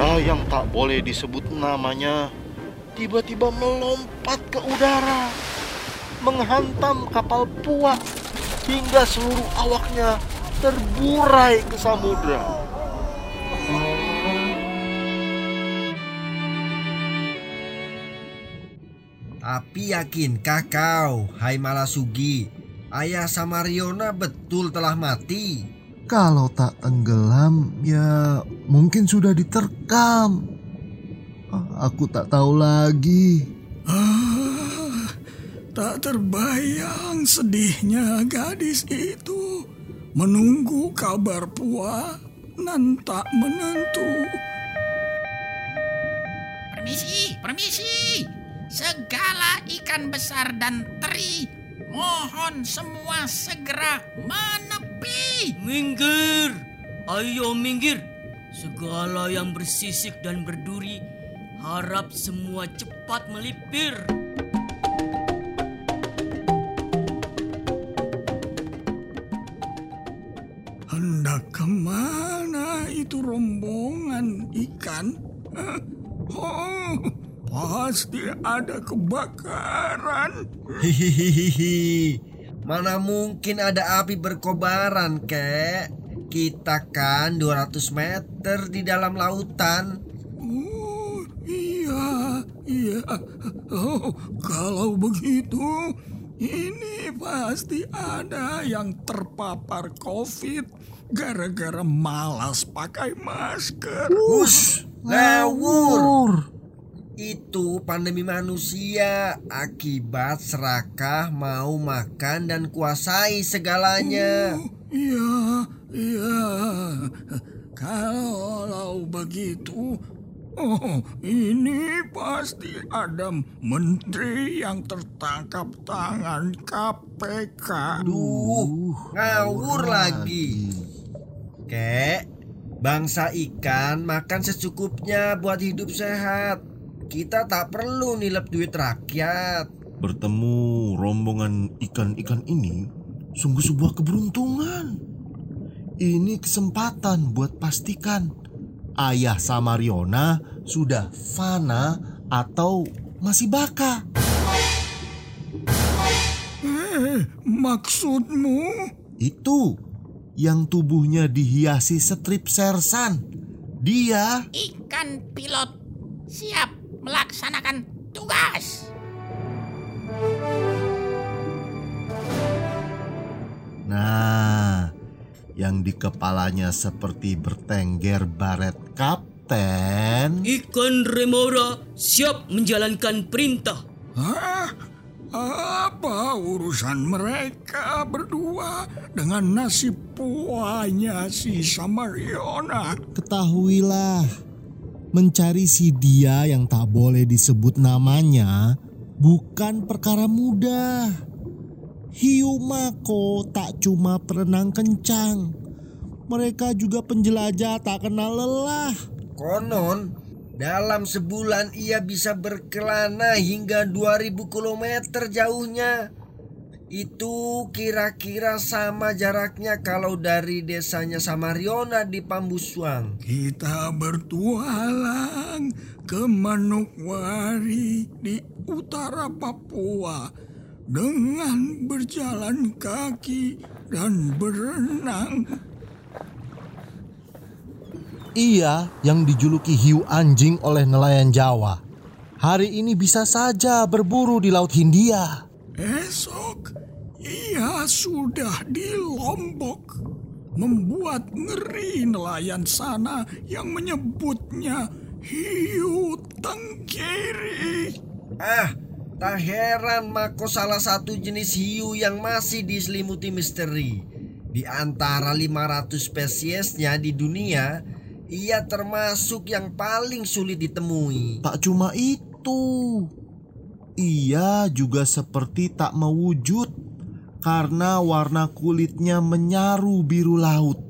Ia yang tak boleh disebut namanya tiba-tiba melompat ke udara, menghantam kapal Pua hingga seluruh awaknya terburai ke samudra. Tapi yakinkah kau, hai Malasugi, ayah Samariona betul telah mati? Kalau tak tenggelam, ya mungkin sudah diterkam. Ah, Aku tak tahu lagi. Ah, tak terbayang sedihnya gadis itu menunggu kabar Pua nan tak menentu. Permisi, permisi. Segala ikan besar dan teri, mohon semua segera menepi. Minggir! Ayo minggir! Segala yang bersisik dan berduri, harap semua cepat melipir. Hendak ke mana itu rombongan ikan? Oh, pasti ada kebakaran. Hihihihi. Mana mungkin ada api berkobaran, kek? Kita kan 200 meter di dalam lautan. Oh, iya, iya. Oh, kalau begitu, ini pasti ada yang terpapar COVID gara-gara malas pakai masker. Hush, ngawur. Itu pandemi manusia akibat serakah mau makan dan kuasai segalanya. Iya, iya. Kalau begitu, oh, ini pasti ada menteri yang tertangkap tangan KPK. Duh, ngawur lagi. Kek, bangsa ikan makan secukupnya buat hidup sehat. Kita tak perlu nilep duit rakyat. Bertemu rombongan ikan-ikan ini sungguh sebuah keberuntungan. Ini kesempatan buat pastikan ayah Samariona sudah fana atau masih baka. Eh, maksudmu? Itu yang tubuhnya dihiasi strip sersan. Dia Ikan pilot siap melaksanakan tugas. Yang di kepalanya seperti bertengger baret kapten. Ikan remora siap menjalankan perintah. Hah? Apa urusan mereka berdua dengan nasib puanya si Samariona? Ketahuilah, mencari si dia yang tak boleh disebut namanya bukan perkara mudah. Hiu mako tak cuma perenang kencang. Mereka juga penjelajah tak kenal lelah. Konon, dalam sebulan ia bisa berkelana hingga 2000 km jauhnya. Itu kira-kira sama jaraknya kalau dari desanya Samariona di Pambusuang. Kita bertualang ke Manokwari di utara Papua dengan berjalan kaki dan berenang. Ia yang dijuluki hiu anjing oleh nelayan Jawa. Hari ini bisa saja berburu di Laut Hindia. Esok ia sudah di Lombok membuat ngeri nelayan sana yang menyebutnya hiu tengkiri. Ah, tak heran Mako salah satu jenis hiu yang masih diselimuti misteri. Di antara 500 spesiesnya di dunia, ia termasuk yang paling sulit ditemui. Tak cuma itu, ia juga seperti tak mewujud karena warna kulitnya menyaru biru laut.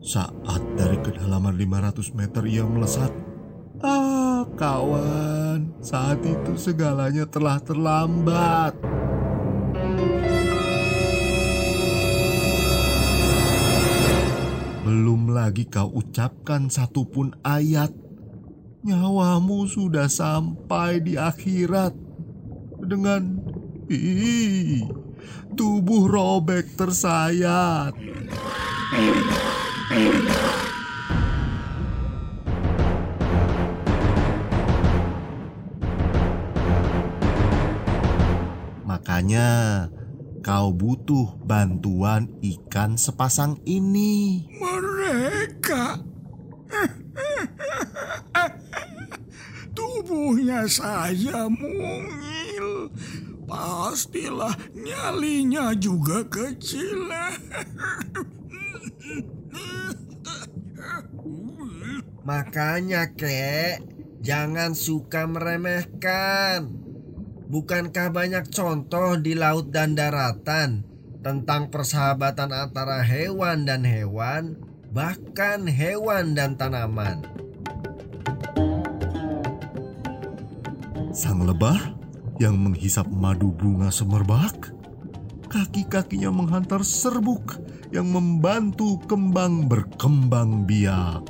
Saat dari kedalaman 500 meter ia melesat. Ah, kawan, saat itu segalanya telah terlambat. Belum lagi kau ucapkan satupun ayat, nyawamu sudah sampai di akhirat. Dengan ih, tubuh robek tersayat. Makanya kau butuh bantuan ikan sepasang ini. Mereka tubuhnya saya mungil. Pastilah nyalinya juga kecil. Makanya kek, jangan suka meremehkan. Bukankah banyak contoh di laut dan daratan tentang persahabatan antara hewan dan hewan, bahkan hewan dan tanaman? Sang lebah yang menghisap madu bunga semerbak, kaki-kakinya menghantar serbuk yang membantu kembang berkembang biak.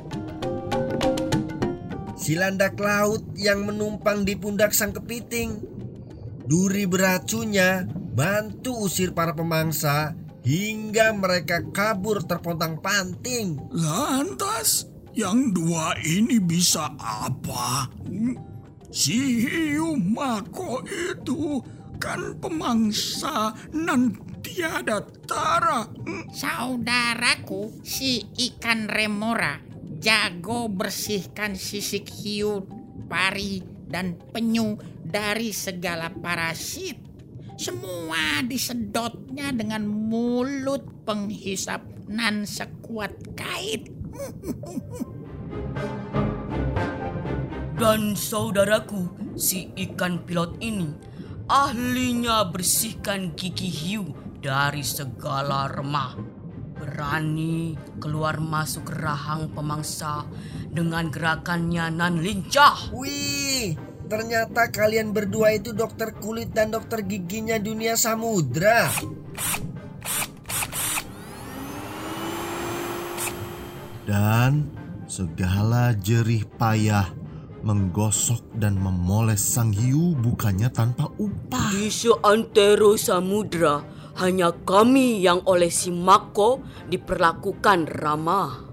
Si landak laut yang menumpang di pundak sang kepiting. Duri beracunnya bantu usir para pemangsa hingga mereka kabur terpontang panting. Lantas, yang dua ini bisa apa? Hmm? Si hiu mako itu kan pemangsa nan tiada tara. Hmm? Saudaraku, si ikan remora jago bersihkan sisik hiu, pari, dan penyu dari segala parasit. Semua disedotnya dengan mulut penghisap nan sekuat kait. Dan saudaraku, si ikan pilot ini ahlinya bersihkan gigi hiu dari segala remah. Berani keluar masuk rahang pemangsa dengan gerakannya nan lincah. Wih, ternyata kalian berdua itu dokter kulit dan dokter giginya dunia samudra. Dan segala jerih payah menggosok dan memoles sang hiu bukannya tanpa upah. Di seantero samudra, hanya kami yang oleh si Mako diperlakukan ramah.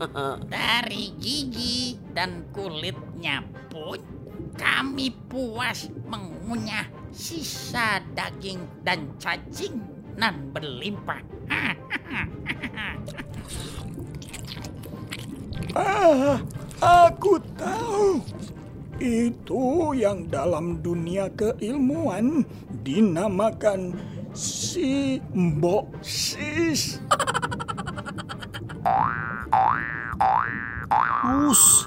Dari gigi dan kulitnya pun kami puas mengunyah sisa daging dan cacing nan berlimpah. Ah, aku tahu. Itu yang dalam dunia keilmuan dinamakan si mbok sis. Us,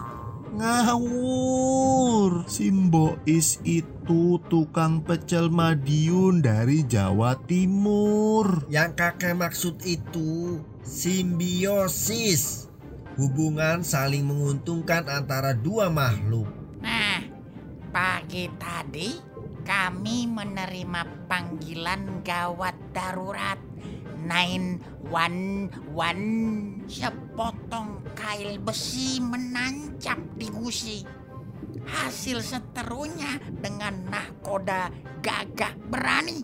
ngawur. Simbois itu tukang pecel Madiun dari Jawa Timur. Yang kakek maksud itu simbiosis. Hubungan saling menguntungkan antara dua makhluk. Nah, pagi tadi kami menerima panggilan gawat darurat 911 sepotong kail besi menancap di gusi. Hasil seterunya dengan nahkoda gagah berani.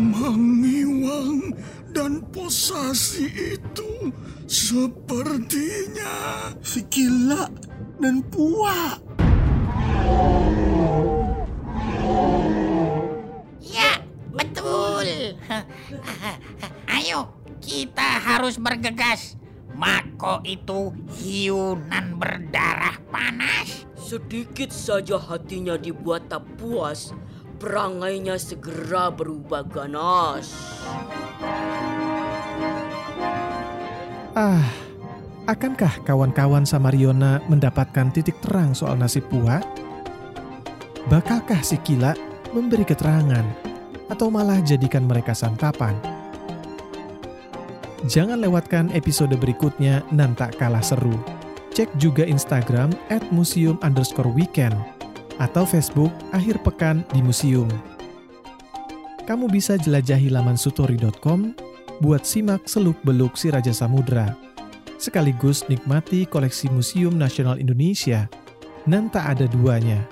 Mangiwang dan posasi itu sepertinya Si Gila dan Puak. Ayo, kita harus bergegas. Mako itu hiu nan berdarah panas. Sedikit saja hatinya dibuat tak puas, perangainya segera berubah ganas. Ah, akankah kawan-kawan Samariona mendapatkan titik terang soal nasib Pua? Bakalkah si Kila memberi keterangan atau malah jadikan mereka santapan? Jangan lewatkan episode berikutnya nan tak kalah seru. Cek juga Instagram at museum underscore weekend atau Facebook akhir pekan di museum. kamu bisa jelajahi laman sutori.com buat simak seluk-beluk si Raja Samudra. Sekaligus nikmati koleksi Museum Nasional Indonesia. Nan tak ada duanya